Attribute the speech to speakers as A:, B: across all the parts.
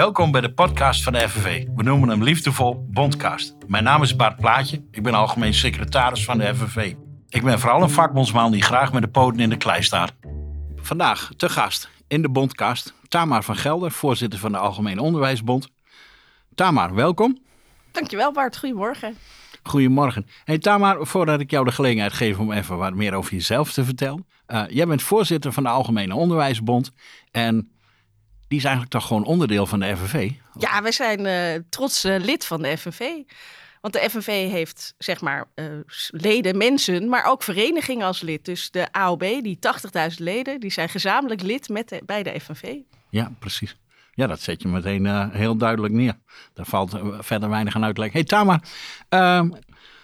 A: Welkom bij de podcast van de FNV. We noemen hem liefdevol Bondcast. Mijn naam is Bart Plaatje. Ik ben algemeen secretaris van de FNV. Ik ben vooral een vakbondsman die graag met de poten in de klei staat. Vandaag te gast in de Bondcast Tamar van Gelder, voorzitter van de Algemene Onderwijsbond. Tamar, welkom.
B: Dankjewel Bart, goedemorgen.
A: Goedemorgen. Hey Tamar, voordat ik jou de gelegenheid geef om even wat meer over jezelf te vertellen. Uh, jij bent voorzitter van de Algemene Onderwijsbond en die is eigenlijk toch gewoon onderdeel van de FNV?
B: Ja, we zijn uh, trots uh, lid van de FNV. Want de FNV heeft zeg maar uh, leden, mensen, maar ook verenigingen als lid. Dus de AOB, die 80.000 leden, die zijn gezamenlijk lid met de, bij de FNV.
A: Ja, precies. Ja, dat zet je meteen uh, heel duidelijk neer. Daar valt verder weinig aan uitleg. Hey Tama, uh,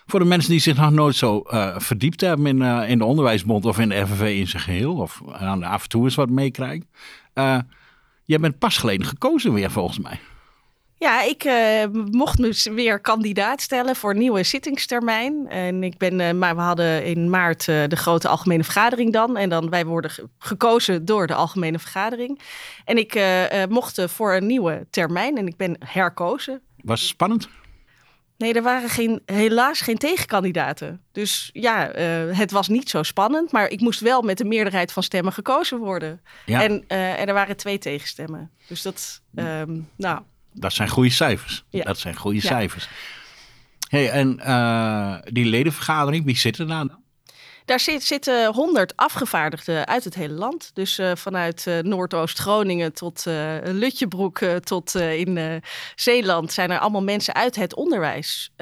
A: voor de mensen die zich nog nooit zo verdiept hebben in, in de onderwijsbond of in de FNV in zijn geheel, of af en toe eens wat meekrijgen. Jij bent pas geleden gekozen weer volgens mij.
B: Ja, ik uh, mocht me weer kandidaat stellen voor een nieuwe zittingstermijn. En ik ben, uh, maar we hadden in maart uh, de grote algemene vergadering dan. En dan wij worden gekozen door de algemene vergadering. En ik mocht voor een nieuwe termijn en ik ben herkozen.
A: Was het spannend?
B: Nee, er waren geen, helaas geen tegenkandidaten. Dus ja, het was niet zo spannend. Maar ik moest wel met de meerderheid van stemmen gekozen worden. Ja. En, en er waren twee tegenstemmen. Dus dat, um, nou
A: dat zijn goede cijfers. Ja. Dat zijn goede ja. cijfers. Hey, en uh, die ledenvergadering, wie zit er daar dan?
B: Daar zit, zitten 100 afgevaardigden uit het hele land. Dus uh, vanuit uh, Noordoost-Groningen tot Lutjebroek tot in Zeeland zijn er allemaal mensen uit het onderwijs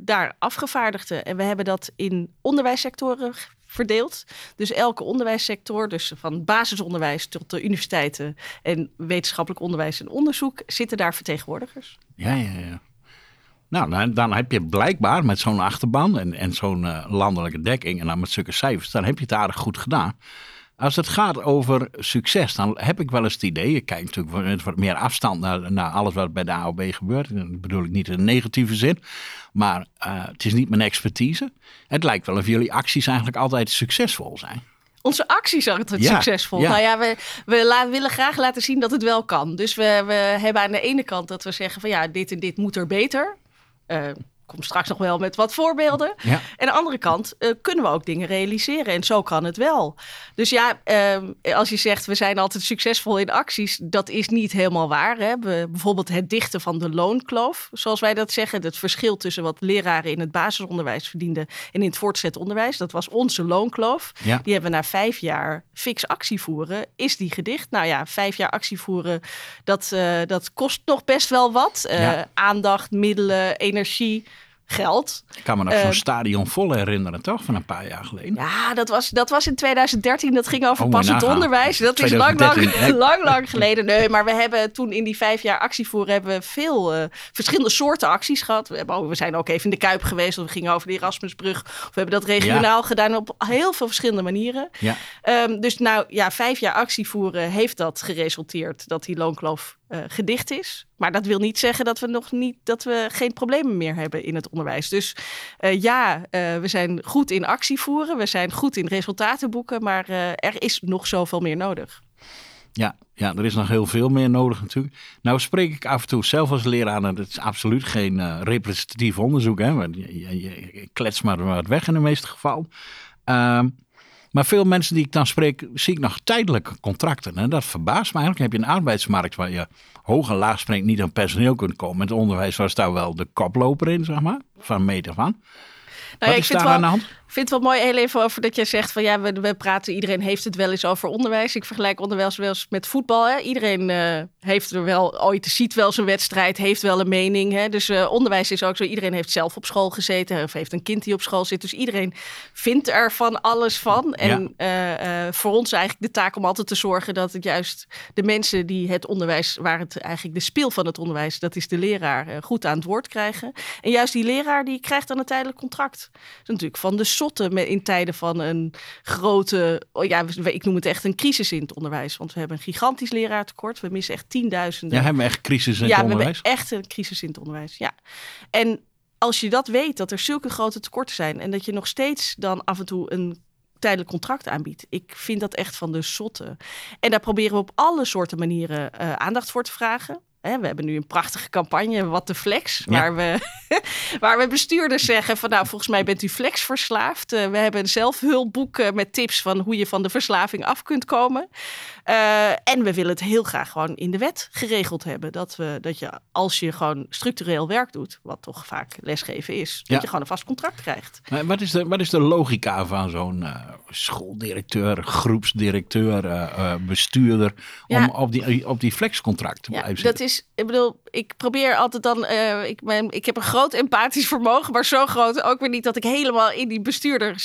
B: daar afgevaardigden. En we hebben dat in onderwijssectoren verdeeld. Dus elke onderwijssector, dus van basisonderwijs tot de universiteiten en wetenschappelijk onderwijs en onderzoek, zitten daar vertegenwoordigers.
A: Ja, ja, ja. Nou, dan, dan heb je blijkbaar met zo'n achterban en, en zo'n uh, landelijke dekking en dan met zulke cijfers, dan heb je het aardig goed gedaan. Als het gaat over succes, dan heb ik wel eens het idee. Ik kijk natuurlijk met wat meer afstand naar, naar alles wat bij de AOB gebeurt. Dat bedoel ik niet in een negatieve zin. Maar uh, het is niet mijn expertise. Het lijkt wel of jullie acties eigenlijk altijd succesvol zijn.
B: Onze acties zijn altijd ja, succesvol. Ja. Nou ja, we, we la willen graag laten zien dat het wel kan. Dus we, we hebben aan de ene kant dat we zeggen van ja, dit en dit moet er beter. Uh, kom straks nog wel met wat voorbeelden. Ja. En aan de andere kant uh, kunnen we ook dingen realiseren. En zo kan het wel. Dus ja, uh, als je zegt we zijn altijd succesvol in acties, dat is niet helemaal waar. Hè? We, bijvoorbeeld het dichten van de loonkloof, zoals wij dat zeggen. Het verschil tussen wat leraren in het basisonderwijs verdienden en in het voortgezet onderwijs. Dat was onze loonkloof. Ja. Die hebben we na vijf jaar fix actie voeren. Is die gedicht? Nou ja, vijf jaar actie voeren, dat, uh, dat kost nog best wel wat. Ja. Aandacht, middelen, energie geld.
A: Ik kan me nog uh, zo'n stadion vol herinneren, toch? Van een paar jaar geleden.
B: Ja, dat was, dat was in 2013. Dat ging over oh, passend onderwijs. Dat 2013, is lang, lang, lang, lang geleden. Nee, maar we hebben toen in die vijf jaar actievoeren... hebben we veel uh, verschillende soorten acties gehad. We, hebben, we zijn ook even in de Kuip geweest. We gingen over de Erasmusbrug. We hebben dat regionaal ja. gedaan op heel veel verschillende manieren. Ja. Um, dus nou ja, vijf jaar actievoeren heeft dat geresulteerd... dat die loonkloof uh, gedicht is. Maar dat wil niet zeggen dat we nog niet dat we geen problemen meer hebben in het onderwijs. Dus uh, ja, uh, we zijn goed in actie voeren, we zijn goed in resultaten boeken, maar er is nog zoveel meer nodig.
A: Ja, ja, er is nog heel veel meer nodig natuurlijk. Nou spreek ik af en toe zelf als leraar, en het is absoluut geen representatief onderzoek, hè, want je, klets maar wat weg in de meeste gevallen. Uh, maar veel mensen die ik dan spreek, zie ik nog tijdelijke contracten. En dat verbaast me eigenlijk. heb je een arbeidsmarkt waar je hoog en laag springt niet aan personeel kunt komen. Met onderwijs was daar wel de koploper in, zeg maar, van meter van. Nou, Wat is daar
B: wel,
A: aan de hand?
B: Ik vind het wel mooi, heel even over dat je zegt van ja, we, we praten, iedereen heeft het wel eens over onderwijs. Ik vergelijk onderwijs wel eens met voetbal. Hè. Iedereen uh, heeft er wel ooit, ziet wel zijn wedstrijd, heeft wel een mening. Hè. Dus uh, onderwijs is ook zo, iedereen heeft zelf op school gezeten of heeft een kind die op school zit. Dus iedereen vindt er van alles van. En ja. uh, voor ons eigenlijk de taak om altijd te zorgen dat het juist de mensen die het onderwijs, waar het eigenlijk de speel van het onderwijs, dat is de leraar, goed aan het woord krijgen. En juist die leraar die krijgt dan een tijdelijk contract. Dat is natuurlijk van de zotte in tijden van een grote, oh ja, ik noem het echt een crisis in het onderwijs. Want we hebben een gigantisch leraartekort. We missen echt tienduizenden.
A: Ja, hebben we echt crisis in het
B: ja,
A: onderwijs?
B: Ja, we hebben echt een crisis in het onderwijs, ja. En als je dat weet, dat er zulke grote tekorten zijn en dat je nog steeds dan af en toe een tijdelijk contract aanbiedt. Ik vind dat echt van de zotte. En daar proberen we op alle soorten manieren uh, aandacht voor te vragen. Hè, we hebben nu een prachtige campagne, Wat de Flex, waar, we, waar we bestuurders zeggen van nou, volgens mij bent u flex verslaafd. Uh, we hebben een zelfhulpboek uh, met tips van hoe je van de verslaving af kunt komen. Uh, en we willen het heel graag gewoon in de wet geregeld hebben. Dat, we, dat je als je gewoon structureel werk doet, wat toch vaak lesgeven is, ja. dat je gewoon een vast contract krijgt.
A: Maar wat, is de, wat is de logica van zo'n schooldirecteur, groepsdirecteur, bestuurder, om op die, op die flexcontract te blijven
B: Dat is, ik bedoel, ik probeer altijd dan, ik, mijn, ik heb een groot empathisch vermogen, maar zo groot ook weer niet dat ik helemaal in die bestuurder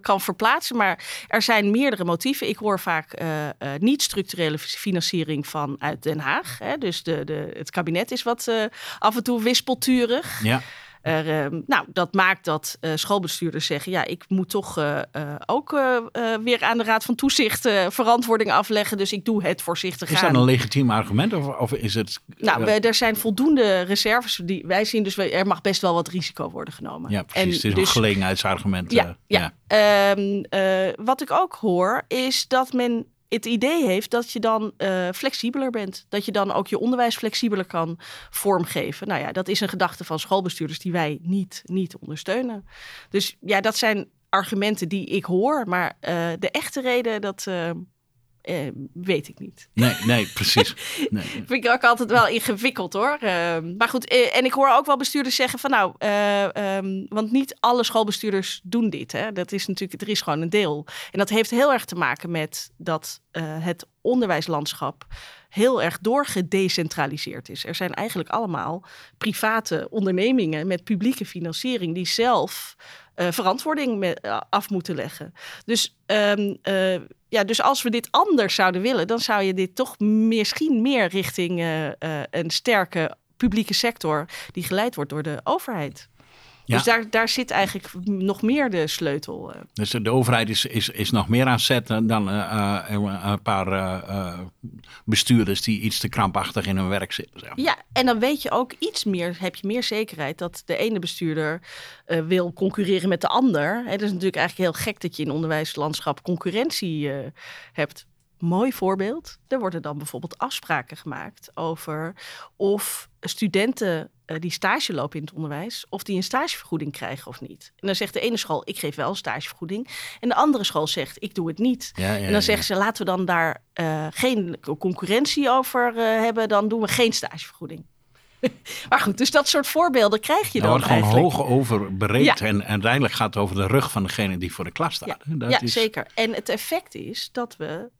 B: kan verplaatsen. Maar er zijn meerdere motieven. Ik hoor vaak uh, uh, niet structurele financiering vanuit Den Haag. Hè. Dus de, de, het kabinet is wat af en toe wispelturig. Ja. Er, ehm, nou, dat maakt dat uh, schoolbestuurders zeggen: ja, ik moet toch uh, uh, ook weer aan de Raad van Toezicht verantwoording afleggen. Dus ik doe het voorzichtig
A: is
B: aan.
A: Dat een legitiem argument of, of is het.
B: Nou, er zijn voldoende reserves die wij zien, dus er mag best wel wat risico worden genomen.
A: Ja, precies. En het is dus, een gelegenheidsargument.
B: Ja, ja. ja. Um, wat ik ook hoor, is dat men het idee heeft dat je dan uh, flexibeler bent. Dat je dan ook je onderwijs flexibeler kan vormgeven. Nou ja, dat is een gedachte van schoolbestuurders die wij niet, niet ondersteunen. Dus ja, dat zijn argumenten die ik hoor. Maar uh, de echte reden, dat, uh, uh, weet ik niet.
A: Nee, nee, precies. Nee.
B: Vind ik ook altijd wel ingewikkeld hoor. Uh, maar goed, uh, en ik hoor ook wel bestuurders zeggen van nou, um, want niet alle schoolbestuurders doen dit. Hè. Dat is natuurlijk, er is gewoon een deel. En dat heeft heel erg te maken met dat het onderwijslandschap heel erg doorgedecentraliseerd is. Er zijn eigenlijk allemaal private ondernemingen met publieke financiering die zelf uh, verantwoording uh, af moeten leggen. Dus, um, uh, ja, dus als we dit anders zouden willen, dan zou je dit toch misschien meer richting een sterke publieke sector die geleid wordt door de overheid. Ja. Dus daar, daar zit eigenlijk nog meer de sleutel.
A: Dus de overheid is, is, is nog meer aan zetten dan uh, een paar uh, bestuurders die iets te krampachtig in hun werk zitten. Zeg
B: Ja, en dan weet je ook iets meer, heb je meer zekerheid dat de ene bestuurder wil concurreren met de ander. Het is natuurlijk eigenlijk heel gek dat je in onderwijslandschap concurrentie hebt. Mooi voorbeeld. Er worden dan bijvoorbeeld afspraken gemaakt over of studenten uh, die stage lopen in het onderwijs, of die een stagevergoeding krijgen of niet. En dan zegt de ene school, ik geef wel een stagevergoeding. En de andere school zegt, ik doe het niet. Ja, ja, en dan zeggen ze, laten we dan daar uh, geen concurrentie over uh, hebben, dan doen we geen stagevergoeding. maar goed, dus dat soort voorbeelden krijg je dan
A: wordt
B: gewoon
A: hoog over bereid en, en uiteindelijk gaat het over de rug van degene die voor de klas staat.
B: Ja, dat ja is... zeker. En het effect is dat we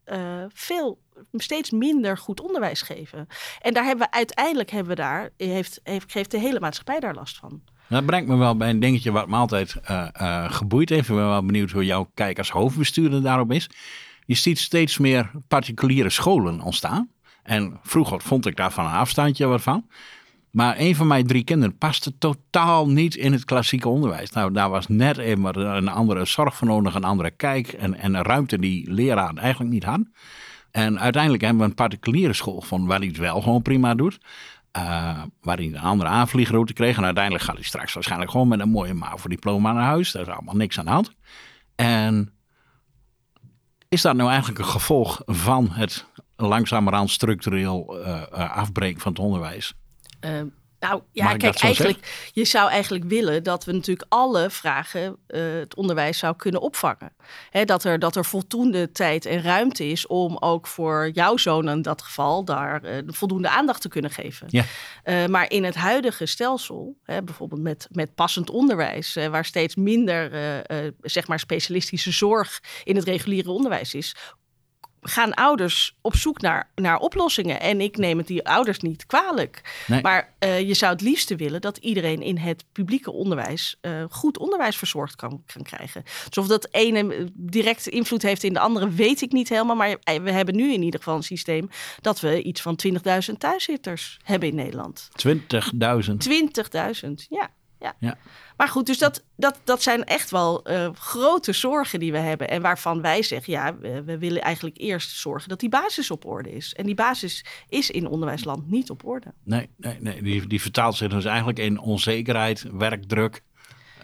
B: veel steeds minder goed onderwijs geven. En daar hebben we uiteindelijk hebben we daar, heeft, heeft, heeft de hele maatschappij daar last van.
A: Dat brengt me wel bij een dingetje wat me altijd uh, uh, geboeid heeft. Ik ben wel benieuwd hoe jouw kijk als hoofdbestuurder daarop is. Je ziet steeds meer particuliere scholen ontstaan. En vroeger vond ik daar van een afstandje wat van. Maar een van mijn drie kinderen paste totaal niet in het klassieke onderwijs. Nou, daar was net een andere zorg voor nodig, een andere kijk en, en een ruimte die leraren eigenlijk niet had. En uiteindelijk hebben we een particuliere school van waar hij het wel gewoon prima doet. Uh, waar hij een andere aanvliegroute kreeg. En uiteindelijk gaat hij straks waarschijnlijk gewoon met een mooie MAVO-diploma naar huis. Daar is allemaal niks aan de hand. En is dat nou eigenlijk een gevolg van het langzamerhand structureel uh, afbreken van het onderwijs?
B: Ehm, nou ja, kijk, eigenlijk, je zou eigenlijk willen dat we natuurlijk alle vragen uh, het onderwijs zou kunnen opvangen. He, dat, er, dat er voldoende tijd en ruimte is om ook voor jouw zoon in dat geval daar uh, voldoende aandacht te kunnen geven. Ja. Uh, maar in het huidige stelsel, hè, bijvoorbeeld met, met passend onderwijs, waar steeds minder zeg maar specialistische zorg in het reguliere onderwijs is, gaan ouders op zoek naar, naar oplossingen. En ik neem het die ouders niet kwalijk. Nee. Maar uh, je zou het liefste willen dat iedereen in het publieke onderwijs uh, goed onderwijs verzorgd kan, kan krijgen. Dus of dat ene direct invloed heeft in de andere, weet ik niet helemaal. Maar we hebben nu in ieder geval een systeem dat we iets van 20.000 thuiszitters hebben in Nederland.
A: 20.000?
B: 20.000, ja. Ja. ja. Maar goed, dus dat, dat, dat zijn echt wel uh, grote zorgen die we hebben. En waarvan wij zeggen, ja, we, we, willen eigenlijk eerst zorgen dat die basis op orde is. En die basis is in onderwijsland niet op orde.
A: Nee, nee, nee. Die, die vertaalt zich dus eigenlijk in onzekerheid, werkdruk.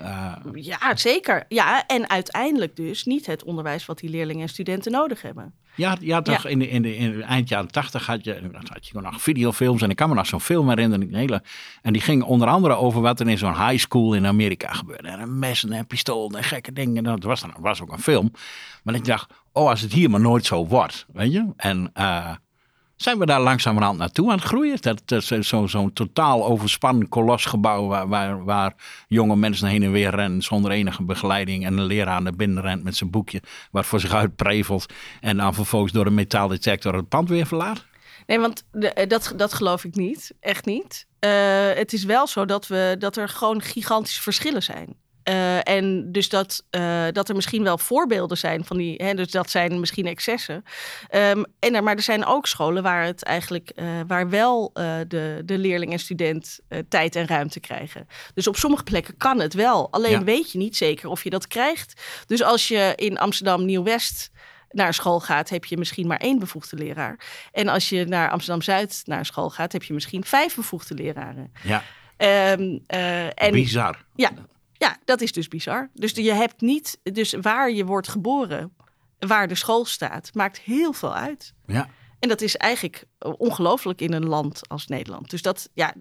B: Uh... Ja, zeker. Ja, en uiteindelijk dus niet het onderwijs wat die leerlingen en studenten nodig hebben.
A: Ja, ja toch In, de, in, de, in eind jaren tachtig had je, had je nog videofilms en ik kan me nog zo'n film herinneren. Hele, en die ging onder andere over wat er in zo'n high school in Amerika gebeurde. En messen en pistolen en gekke dingen. Dat was, dan, was ook een film. Maar ik dacht, oh als het hier maar nooit zo wordt, weet je. En... Uh, zijn we daar langzamerhand naartoe aan het groeien? Dat, dat zo'n zo totaal overspannen kolosgebouw waar, waar, jonge mensen heen en weer rennen zonder enige begeleiding en een leraar naar binnen rent met zijn boekje wat voor zich uitprevelt en dan vervolgens door een metaaldetector het pand weer verlaat?
B: Nee, want de, dat, dat geloof ik niet. Echt niet. Uh, het is wel zo dat, we, dat er gewoon gigantische verschillen zijn. Uh, en dus dat, uh, dat er misschien wel voorbeelden zijn van die, hè, dus dat zijn misschien excessen. Um, en maar er zijn ook scholen waar het eigenlijk, uh, waar wel de, de leerling en student tijd en ruimte krijgen. Dus op sommige plekken kan het wel. Alleen ja. weet je niet zeker of je dat krijgt. Dus als je in Amsterdam Nieuw-West naar school gaat, heb je misschien maar één bevoegde leraar. En als je naar Amsterdam Zuid naar school gaat, heb je misschien vijf bevoegde leraren.
A: Ja.
B: Um,
A: en, Bizar.
B: Ja, ja, dat is dus bizar. Dus je hebt niet, dus waar je wordt geboren, waar de school staat, maakt heel veel uit.
A: Ja.
B: En dat is eigenlijk ongelooflijk in een land als Nederland. Dus dat, ja,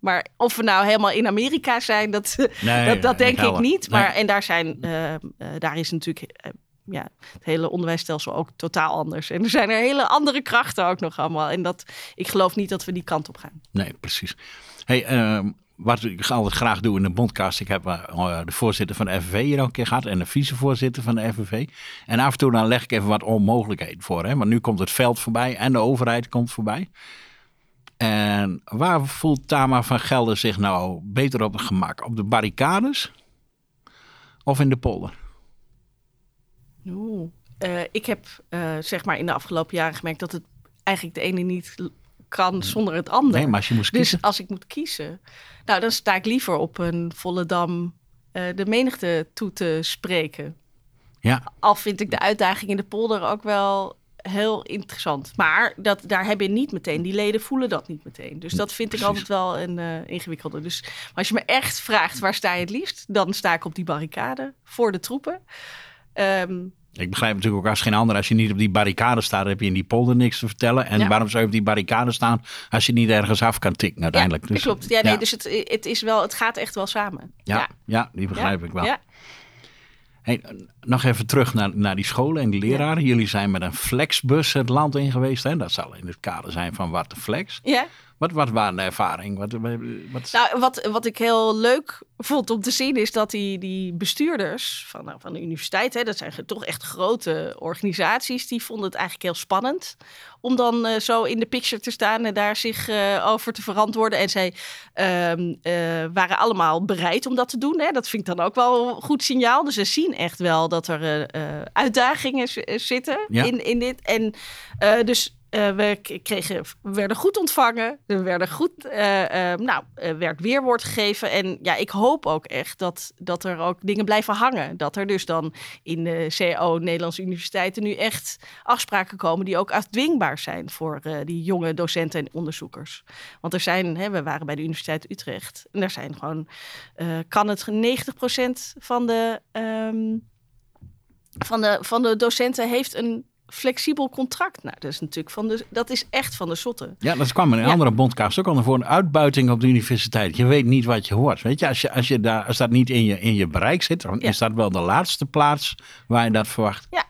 B: maar of we nou helemaal in Amerika zijn, dat, nee, dat, dat denk ik niet. Maar, en daar zijn, uh, uh, daar is natuurlijk uh, ja, het hele onderwijsstelsel ook totaal anders. En er zijn er hele andere krachten ook nog allemaal. En dat, ik geloof niet dat we die kant op gaan.
A: Nee, precies. Hey, ehm, wat ik altijd graag doe in de bondcast. Ik heb uh, de voorzitter van de FNV hier ook een keer gehad en de vicevoorzitter van de FNV. En af en toe dan leg ik even wat onmogelijkheden voor. Hè? Want nu komt het veld voorbij en de overheid komt voorbij. En waar voelt Tama van Gelder zich nou beter op het gemak? Op de barricades of in de polder?
B: Oeh, uh, ik heb zeg maar in de afgelopen jaren gemerkt dat het eigenlijk de ene niet kan zonder het ander.
A: Nee, maar als je moest
B: dus
A: kiezen.
B: als ik moet kiezen, nou dan sta ik liever op een volle dam uh, de menigte toe te spreken.
A: Ja.
B: Al vind ik de uitdaging in de polder ook wel heel interessant. Maar dat, daar hebben niet meteen, die leden voelen dat niet meteen. Dus dat vind ik altijd wel een uh, ingewikkelde. Dus maar als je me echt vraagt waar sta je het liefst, dan sta ik op die barricade voor de troepen. Um,
A: ik begrijp natuurlijk ook als geen ander, als je niet op die barricade staat, heb je in die polder niks te vertellen. En waarom zou je op die barricade staan als je niet ergens af kan tikken uiteindelijk?
B: Ja, dus, klopt. Ja, nee, ja. dus het, het, is wel, het gaat echt wel samen.
A: Ja, ja. die begrijp ik wel. Hey, nog even terug naar, naar die scholen en die leraren. Jullie zijn met een flexbus het land in geweest. Hè? Dat zal in het kader zijn van wat de flex.
B: Ja.
A: Wat, wat waren de ervaring? Wat, wat...
B: Nou, wat, wat ik heel leuk vond om te zien is dat die, die bestuurders van, nou, van de universiteit, hè, dat zijn toch echt grote organisaties, die vonden het eigenlijk heel spannend om dan uh, zo in de picture te staan en daar zich uh, over te verantwoorden. En zij uh, waren allemaal bereid om dat te doen. Hè. Dat vind ik dan ook wel een goed signaal. Dus ze zien echt wel dat er uitdagingen zitten ja. in, in dit. En dus uh, we, kregen, we werden goed ontvangen. Er werden goed, uh, nou, werd weerwoord gegeven. En ja, ik hoop ook echt dat, dat er ook dingen blijven hangen. Dat er dus dan in de CO Nederlandse universiteiten nu echt afspraken komen die ook afdwingbaar zijn voor die jonge docenten en onderzoekers. Want er zijn, hè, we waren bij de Universiteit Utrecht. En er zijn gewoon, kan het 90% van de, um, van, de, van de docenten heeft een flexibel contract. Nou, dat is natuurlijk van de, dat is echt van de zotte.
A: Ja, dat kwam in een ja. andere bondcast ook al voor een uitbuiting op de universiteit. Je weet niet wat je hoort. Weet je, als, je, als, je daar, als dat niet in je, in je bereik zit, dan ja. is dat wel de laatste plaats waar je dat verwacht.
B: Ja.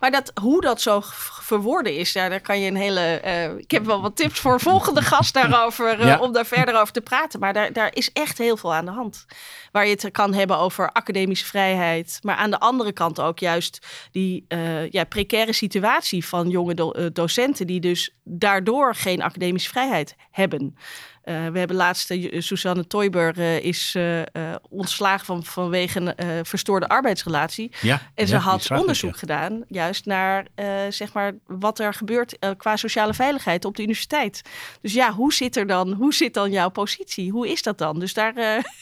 B: Maar dat, hoe dat zo verwoorden is, ja, daar kan je een hele. Uh, ik heb wel wat tips voor volgende gast daarover, uh, ja. om daar verder over te praten. Maar daar, daar is echt heel veel aan de hand. Waar je het kan hebben over academische vrijheid. Maar aan de andere kant ook juist die uh, ja, precaire situatie van jonge do docenten, die dus daardoor geen academische vrijheid hebben. Uh, we hebben laatst, uh, Susanne Toiber uh, is ontslagen van, vanwege een verstoorde arbeidsrelatie.
A: Ja,
B: en ze
A: ja,
B: had onderzoek het, ja. gedaan, juist naar zeg maar wat er gebeurt qua sociale veiligheid op de universiteit. Dus ja, hoe zit er dan, hoe zit dan jouw positie? Hoe is dat dan? Dus daar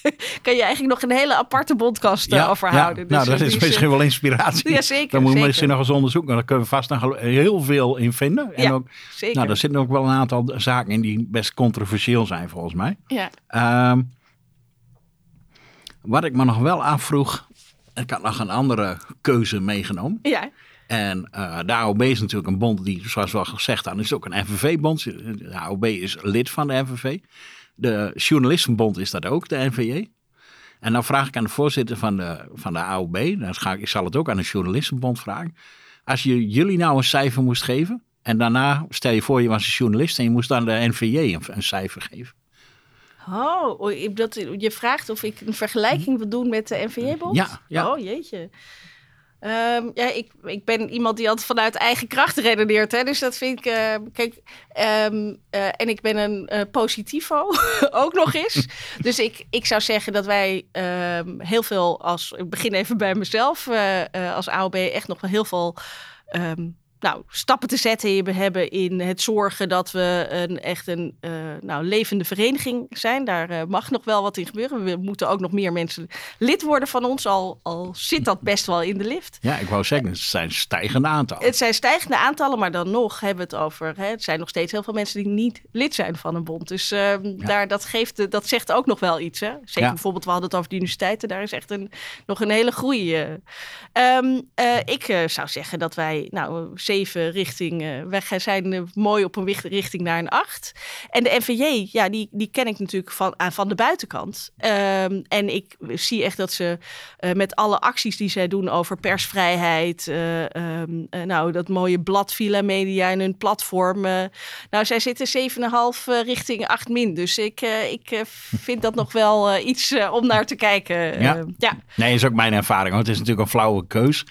B: kan je eigenlijk nog een hele aparte podcast over houden.
A: Dus, nou, dat is misschien wel inspiratie.
B: Ja, zeker.
A: Dan moet je
B: zeker.
A: misschien nog eens onderzoeken. Daar kunnen we vast nog heel veel in vinden. En ook,
B: zeker.
A: Nou, er zitten ook wel een aantal zaken in die best controversieel zijn volgens mij.
B: Ja.
A: Um, wat ik me nog wel afvroeg, ik had nog een andere keuze meegenomen.
B: Ja.
A: En uh, de AOB is natuurlijk een bond die, zoals we al gezegd hebben, is ook een FNV-bond. De AOB is lid van de FNV. De Journalistenbond is dat ook, de NVJ. En dan vraag ik aan de voorzitter van de, van de AOB, dan ga ik, ik zal het ook aan de Journalistenbond vragen. Als je jullie nou een cijfer moest geven, en daarna stel je voor je was een journalist en je moest dan de NVJ een, een cijfer geven.
B: Oh, dat, je vraagt of ik een vergelijking wil doen met de NVJ-bond?
A: Ja, ja.
B: Oh, jeetje. Um, ja, ik, ik ben iemand die altijd vanuit eigen kracht redeneert. Hè? Dus dat vind ik. Uh, kijk, um, uh, en ik ben een uh, positivo ook nog eens. dus ik, ik zou zeggen dat wij um, heel veel als. Ik begin even bij mezelf. als AOB echt nog wel heel veel nou, stappen te zetten hebben in het zorgen dat we een, echt een uh, nou, levende vereniging zijn. Daar uh, mag nog wel wat in gebeuren. We moeten ook nog meer mensen lid worden van ons, al, al zit dat best wel in de lift.
A: Ja, ik wou zeggen, het zijn stijgende aantallen.
B: Het zijn stijgende aantallen, maar dan nog hebben we het over... Hè, het zijn nog steeds heel veel mensen die niet lid zijn van een bond. Dus uh, ja. daar, dat, geeft, dat zegt ook nog wel iets. Hè? Zeker ja. bijvoorbeeld, we hadden het over de universiteiten. Daar is echt een, nog een hele groei. Um, ik zou zeggen dat wij... Nou, zeven richting. Uh, wij zijn uh, mooi op een richting naar een acht. En de NVJ, ja, die, die ken ik natuurlijk van, uh, van de buitenkant. Um, en ik zie echt dat ze uh, met alle acties die zij doen over persvrijheid. Um, nou, dat mooie blad Villa Media en hun platform. nou, zij zitten 7,5 richting 8 min. Dus ik, ik vind dat nog wel iets om naar te kijken.
A: Ja. ja. Nee, is ook mijn ervaring. Want het is natuurlijk een flauwe keus.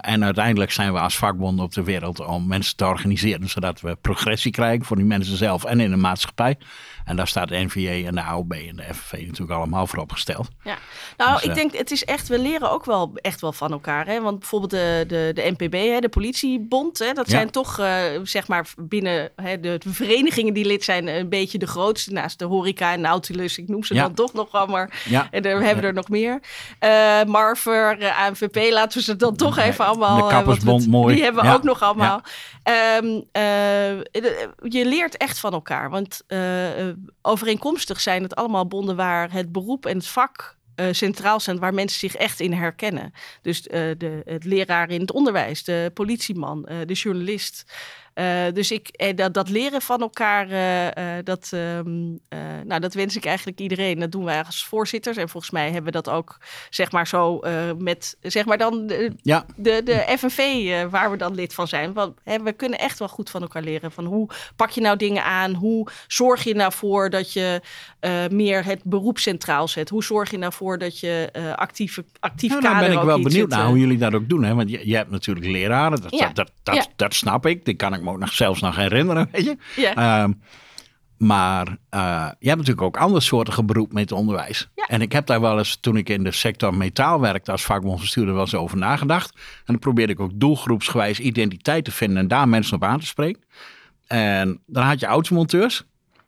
A: en uiteindelijk zijn we als vakbond op de wereld om mensen te organiseren, zodat we progressie krijgen voor die mensen zelf en in de maatschappij. En daar staat de NVJ en de AOB en de FNV natuurlijk allemaal voor opgesteld.
B: Ja, nou, dus, ik uh, denk, het is echt, we leren ook wel echt wel van elkaar. Hè? Want bijvoorbeeld de, de, de NPB, hè, de politiebond, hè, dat ja. zijn toch, uh, zeg maar, binnen hè, de, de, verenigingen die lid zijn, een beetje de grootste. Naast de horeca en Nautilus, ik noem ze ja. dan toch nog wel, maar. Ja. En hebben we er nog meer. Uh, Marver, ANVP, laten we ze dan toch even allemaal.
A: De Kappersbond, mooi.
B: Die hebben we ook nog allemaal. Um, je leert echt van elkaar. Want overeenkomstig zijn het allemaal bonden waar het beroep en het vak uh, centraal zijn, waar mensen zich echt in herkennen. Dus uh, de, het leraar in het onderwijs, de politieman, uh, de journalist. Uh, dus ik, eh, dat, dat, leren van elkaar, uh, dat, um, nou, dat wens ik eigenlijk iedereen. Dat doen wij als voorzitters. En volgens mij hebben we dat ook, zeg maar zo, met, zeg maar dan de, ja. de, de FNV, waar we dan lid van zijn. Want hè, we kunnen echt wel goed van elkaar leren. Van hoe pak je nou dingen aan? Hoe zorg je nou voor dat je meer het beroep centraal zet? Hoe zorg je nou voor dat je actief, actief
A: nou,
B: kader
A: Dan ben ik wel benieuwd naar hoe jullie dat ook doen. Hè? Want je, je hebt natuurlijk leraren, dat, ja. dat, dat, ja. dat, snap ik. Die kan ik me ook nog zelfs nog herinneren, weet je.
B: Ja.
A: Um, maar uh, je hebt natuurlijk ook andere soorten beroep met onderwijs.
B: Ja.
A: En ik heb daar wel eens, toen ik in de sector metaal werkte als vakbondsbestuurder, wel eens over nagedacht. En dan probeerde ik ook doelgroepsgewijs identiteit te vinden en daar mensen op aan te spreken. En dan had je automonteurs.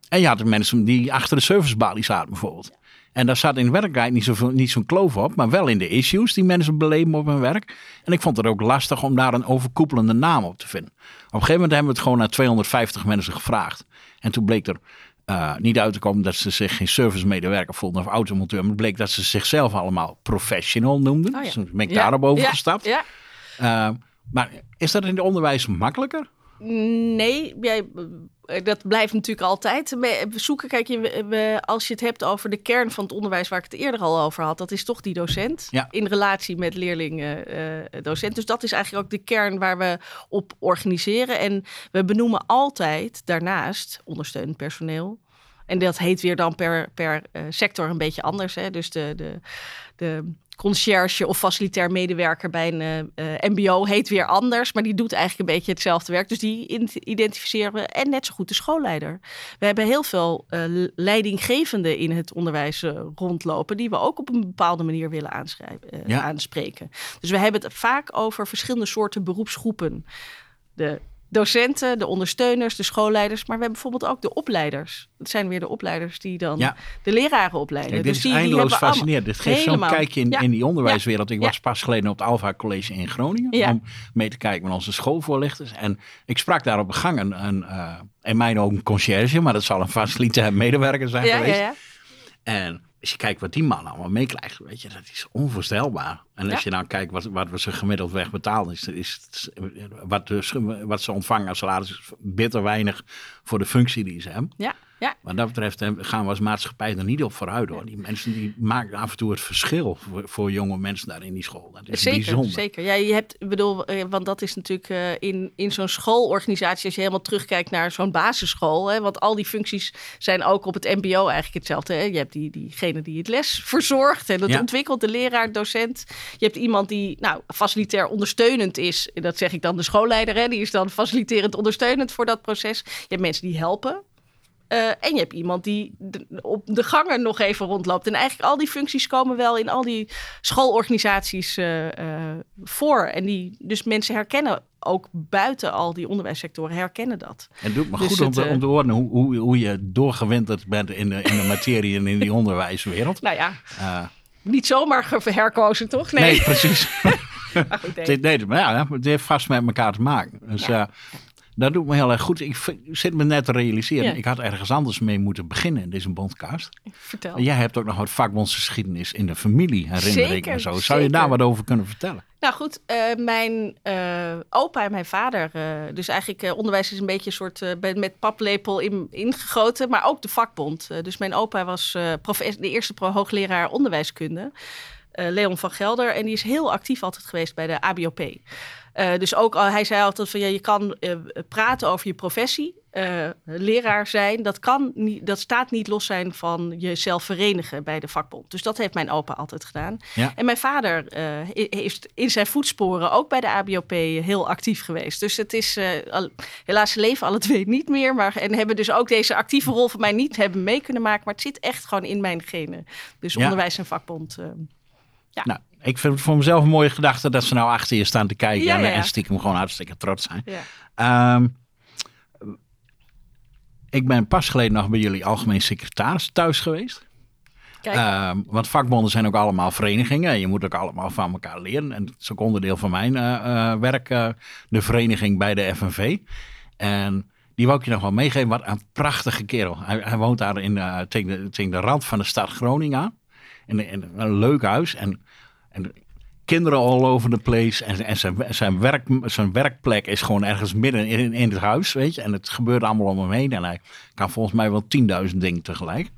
A: En je had mensen die achter de servicebalie zaten bijvoorbeeld. En daar zat in werkelijkheid niet zo'n niet zo kloof op, maar wel in de issues die mensen beleven op hun werk. En ik vond het ook lastig om daar een overkoepelende naam op te vinden. Op een gegeven moment hebben we het gewoon naar 250 mensen gevraagd. En toen bleek er uh, niet uit te komen dat ze zich geen servicemedewerker voelden of automonteur. Maar het bleek dat ze zichzelf allemaal professional noemden.
B: Oh ja.
A: Dus ben ik ja. daarop overgestapt.
B: Ja.
A: Uh, maar is dat in het onderwijs makkelijker?
B: Nee, jij, dat blijft natuurlijk altijd zoeken. Kijk, je, we, als je het hebt over de kern van het onderwijs waar ik het eerder al over had, dat is toch die docent
A: ja.
B: in relatie met leerling-docent. Uh, dus dat is eigenlijk ook de kern waar we op organiseren. En we benoemen altijd daarnaast ondersteunend personeel. En dat heet weer dan per, per uh, sector een beetje anders. Hè? Dus de, de, de conciërge of facilitair medewerker bij een uh, MBO heet weer anders, maar die doet eigenlijk een beetje hetzelfde werk. Dus die identificeren we en net zo goed de schoolleider. We hebben heel veel uh, leidinggevenden in het onderwijs uh, rondlopen, die we ook op een bepaalde manier willen
A: ja.
B: aanspreken. Dus we hebben het vaak over verschillende soorten beroepsgroepen. De docenten, de ondersteuners, de schoolleiders, maar we hebben bijvoorbeeld ook de opleiders. Dat zijn weer de opleiders die dan
A: ja.
B: de leraren opleiden.
A: Kijk, dit
B: dus
A: is
B: die,
A: eindeloos
B: die
A: fascinerend. Dit geeft zo'n kijkje in,
B: ja.
A: in die onderwijswereld. Ik was pas geleden op het Alva College in Groningen om mee te kijken met onze schoolvoorlichters. En ik sprak daar op de gang een, een uh, in mijn ogen een conciërge, maar dat zal een facilitair medewerker zijn geweest. En als je kijkt wat die man allemaal meekrijgt, weet je, dat is onvoorstelbaar. En als je nou kijkt wat, wat we ze gemiddeld weg betalen, is, is, wat, dus, wat ze ontvangen als salaris is bitter weinig voor de functie die ze hebben.
B: Ja. Ja.
A: Wat dat betreft gaan we als maatschappij er niet op vooruit hoor. Die mensen die maken af en toe het verschil voor, jonge mensen daar in die school. Dat is
B: zeker,
A: bijzonder.
B: Zeker, ja, je hebt, bedoel, eh, want dat is natuurlijk uh, in, in zo'n schoolorganisatie, als je helemaal terugkijkt naar zo'n basisschool, hè, want al die functies zijn ook op het MBO eigenlijk hetzelfde. Hè. Je hebt die, diegene die het les verzorgt en dat ontwikkelt, de leraar, docent. Je hebt iemand die nou, facilitair ondersteunend is. Dat zeg ik dan de schoolleider, hè, die is dan faciliterend ondersteunend voor dat proces. Je hebt mensen die helpen. Uh, en je hebt iemand die op de gangen nog even rondloopt. En eigenlijk al die functies komen wel in al die schoolorganisaties uh, uh, voor. En die, dus mensen herkennen ook buiten al die onderwijssectoren herkennen dat.
A: En het doet me dus goed om, te, om te horen hoe, hoe, hoe je doorgewinterd bent in de, in de materie en in die onderwijswereld.
B: Nou ja, niet zomaar herkozen toch?
A: Nee, nee precies. nee. nee, maar ja, het heeft vast met elkaar te maken. Dus ja. Dat doet me heel erg goed. Ik zit me net te realiseren. Ik had ergens anders mee moeten beginnen in deze bondcast.
B: Vertel.
A: Jij hebt ook nog wat vakbondsgeschiedenis in de familie, herinner ik me zo. Zou je daar wat over kunnen vertellen?
B: Nou goed, uh, mijn uh, opa en mijn vader, uh, dus eigenlijk onderwijs is een beetje een soort met paplepel in, ingegoten, maar ook de vakbond. dus mijn opa was de eerste hoogleraar onderwijskunde, Leon van Gelder, en die is heel actief altijd geweest bij de ABOP. Uh, dus ook hij zei altijd van ja, je kan uh, praten over je professie. Uh, leraar zijn, dat, kan niet, dat staat niet los zijn van jezelf verenigen bij de vakbond. Dus dat heeft mijn opa altijd gedaan.
A: Ja.
B: En mijn vader is in zijn voetsporen ook bij de ABOP heel actief geweest. Dus het is al, helaas leven alle twee niet meer. Maar, en hebben dus ook deze actieve rol van mij niet hebben mee kunnen maken. Maar het zit echt gewoon in mijn genen. Dus ja. onderwijs en vakbond. ja.
A: Nou, ik vind het voor mezelf een mooie gedachte dat ze nou achter je staan te kijken en, en, stiekem gewoon hartstikke trots zijn. Um, ik ben pas geleden nog bij jullie algemeen secretaris thuis geweest. Um, want vakbonden zijn ook allemaal verenigingen. Je moet ook allemaal van elkaar leren. En het is ook onderdeel van mijn uh, uh, werk, uh, de vereniging bij de FNV. En die wou ik je nog wel meegeven. Wat een prachtige kerel. Hij, hij woont daar in, tegen, de, tegen de rand van de stad Groningen aan. In een leuk huis. En en kinderen all over the place. En, en zijn, zijn, werk, zijn werkplek is gewoon ergens midden in, in het huis, weet je. En het gebeurt allemaal om hem heen. En hij kan volgens mij wel 10.000 dingen tegelijk.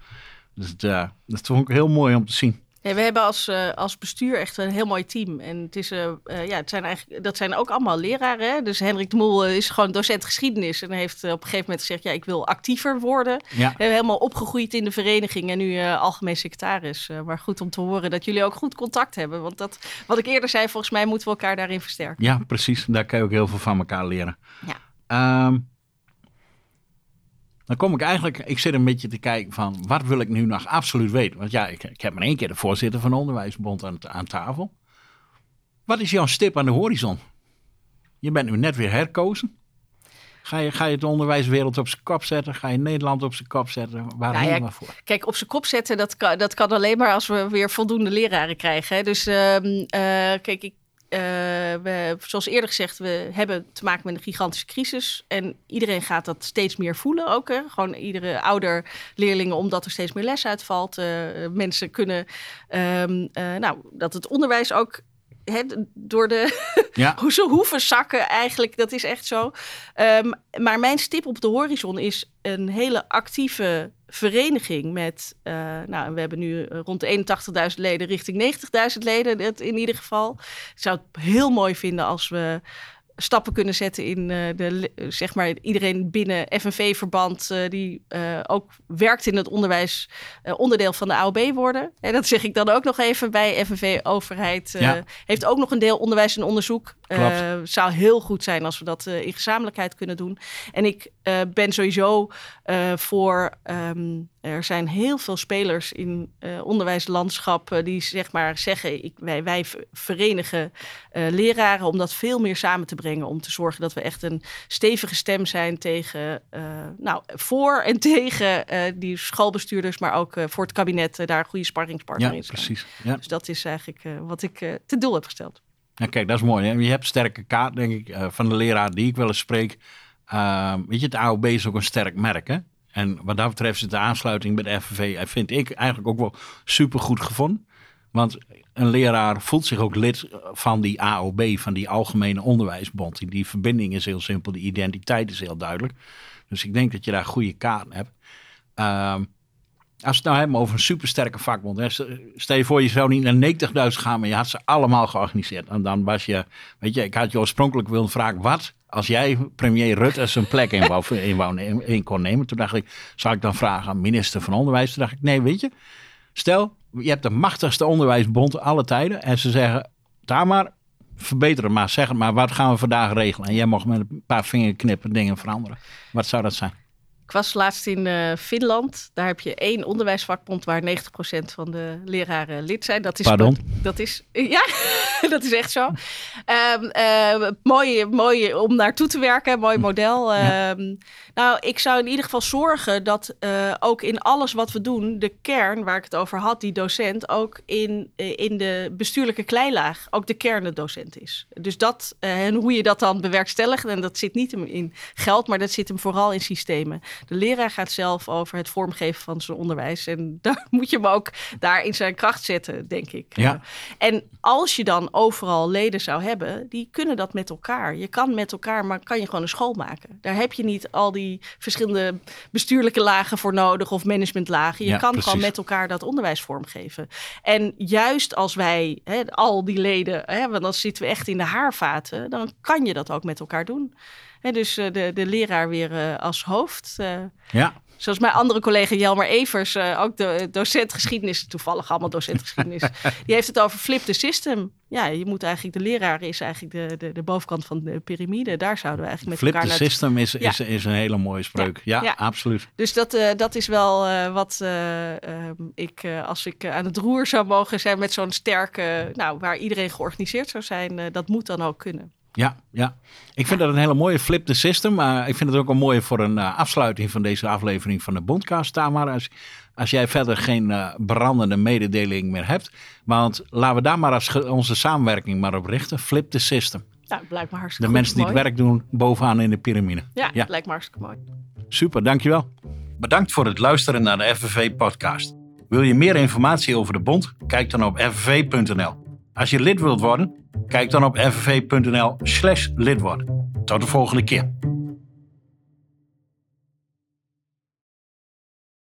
A: Dus uh, dat vond ik heel mooi om te zien.
B: We hebben als, uh, als bestuur echt een heel mooi team. En het is, uh, ja, het zijn eigenlijk, dat zijn ook allemaal leraren. Hè? Dus Hendrik de Moel is gewoon docent geschiedenis. En heeft op een gegeven moment gezegd, ja, ik wil actiever worden.
A: Ja. We
B: hebben helemaal opgegroeid in de vereniging en nu algemeen secretaris. maar goed om te horen dat jullie ook goed contact hebben. Want dat, wat ik eerder zei, volgens mij moeten we elkaar daarin versterken.
A: Ja, precies. Daar kan je ook heel veel van elkaar leren.
B: Ja.
A: Um, dan kom ik eigenlijk, ik zit een beetje te kijken van wat wil ik nu nog absoluut weten. Want ja, ik, ik heb maar één keer de voorzitter van de Onderwijsbond aan, aan tafel. Wat is jouw stip aan de horizon? Je bent nu net weer herkozen. Ga je, ga je de onderwijswereld op zijn kop zetten? Ga je Nederland op zijn kop zetten? Waar nou ja, voor?
B: Kijk, op zijn kop zetten, dat kan, dat kan alleen maar als we weer voldoende leraren krijgen. Hè? Dus uh, uh, kijk, ik, uh, we, zoals eerder gezegd, we hebben te maken met een gigantische crisis. En iedereen gaat dat steeds meer voelen ook. Hè? Gewoon iedere ouder leerlingen, omdat er steeds meer les uitvalt. Uh, mensen kunnen, um, uh, nou, dat het onderwijs ook He, door de.
A: Ja.
B: hoe ze hoeven zakken, eigenlijk. Dat is echt zo. Um, maar mijn stip op de horizon is een hele actieve vereniging met. Uh, nou, we hebben nu rond de 81.000 leden, richting 90.000 leden in ieder geval. Ik zou het heel mooi vinden als we stappen kunnen zetten in uh, de, zeg maar, iedereen binnen FNV-verband uh, die uh, ook werkt in het onderwijs, onderdeel van de AOB worden. En dat zeg ik dan ook nog even bij FNV-overheid.
A: Ja.
B: Heeft ook nog een deel onderwijs en onderzoek. zou heel goed zijn als we dat in gezamenlijkheid kunnen doen. En ik ben sowieso voor. Um, er zijn heel veel spelers in uh, onderwijslandschap uh, die zeg maar zeggen: ik, wij, wij verenigen uh, leraren om dat veel meer samen te brengen. Om te zorgen dat we echt een stevige stem zijn tegen, nou, voor en tegen die schoolbestuurders, maar ook voor het kabinet daar een goede sparringspartner
A: ja,
B: in zijn.
A: Precies. Ja.
B: Dus dat is eigenlijk wat ik te doel heb gesteld.
A: Ja, kijk, dat is mooi. Hè? Je hebt sterke kaart, denk ik, van de leraar die ik wel eens spreek. weet je, het AOB is ook een sterk merk. Hè? En wat dat betreft is de aansluiting bij de FNV, vind ik eigenlijk ook wel super goed gevonden. Want een leraar voelt zich ook lid van die AOB, van die Algemene Onderwijsbond. Die verbinding is heel simpel, de identiteit is heel duidelijk. Dus ik denk dat je daar goede kaarten hebt. Ehm, als we het nou hebben over een supersterke vakbond. Stel je voor, je zou niet naar 90.000 gaan, maar je had ze allemaal georganiseerd. En dan was je, weet je, ik had je oorspronkelijk willen vragen, wat als jij premier Rutte zijn plek in, wou, in, wou, in kon nemen? Toen dacht ik, zou ik dan vragen aan minister van Onderwijs? Toen dacht ik, nee, weet je, stel, je hebt de machtigste onderwijsbond alle tijden. En ze zeggen, daar maar, verbeter het maar, zeg het maar, wat gaan we vandaag regelen? En jij mag met een paar vingerknippen dingen veranderen. Wat zou dat zijn?
B: Ik was laatst in uh, Finland. Daar heb je één onderwijsvakbond waar 90% van de leraren lid zijn. Dat is,
A: Pardon?
B: Dat is, ja, dat is echt zo. Um, uh, mooi, mooi om naartoe te werken, mooi model. Um, nou, ik zou in ieder geval zorgen dat uh, ook in alles wat we doen, de kern waar ik het over had, die docent, ook in, in de bestuurlijke kleilaag, ook de kern de docent is. Dus dat, en hoe je dat dan bewerkstelligt, en dat zit niet in geld, maar dat zit hem vooral in systemen. De leraar gaat zelf over het vormgeven van zijn onderwijs. En daar moet je hem ook daar in zijn kracht zetten, denk ik.
A: Ja.
B: En als je dan overal leden zou hebben, die kunnen dat met elkaar. Je kan met elkaar, maar kan je gewoon een school maken. Daar heb je niet al die verschillende bestuurlijke lagen voor nodig of managementlagen. Je kan gewoon met elkaar dat onderwijs vormgeven. En juist als wij, hè, al die leden, hè, want dan zitten we echt in de haarvaten, dan kan je dat ook met elkaar doen dus eh, de, de leraar weer eh, als hoofd. Eh.
A: ja.
B: Zoals mijn andere collega Jelmer Evers, ook de docent geschiedenis, toevallig allemaal docent geschiedenis, die heeft het over flip the system. Ja, je moet eigenlijk, de leraar is eigenlijk de, de, de bovenkant van de piramide. Daar zouden we eigenlijk met
A: elkaar
B: naar...
A: Flip the system is, is, is een hele mooie spreuk. Ja, absoluut.
B: Dus dat, dat is wel wat ehm, ik, als ik aan het roer zou mogen zijn met zo'n sterke, nou, waar iedereen georganiseerd zou zijn, dat moet dan ook kunnen.
A: Ja, ja. Ik vind dat een hele mooie flip the system. Maar ik vind het ook een mooie voor een uh, afsluiting van deze aflevering van de Bondcast. Tamara, als, als jij verder geen uh, brandende mededeling meer hebt. Want laten we daar maar als onze samenwerking maar op richten. Flip the system.
B: Ja, lijkt me hartstikke
A: De mensen die het werk doen bovenaan in de piramide.
B: Ja, ja. lijkt me hartstikke mooi.
A: Super, dankjewel. Bedankt voor het luisteren naar de FNV podcast. Wil je meer informatie over de bond? Kijk dan op fnv.nl. Als je lid wilt worden, kijk dan op fnv.nl slash. Tot de volgende keer.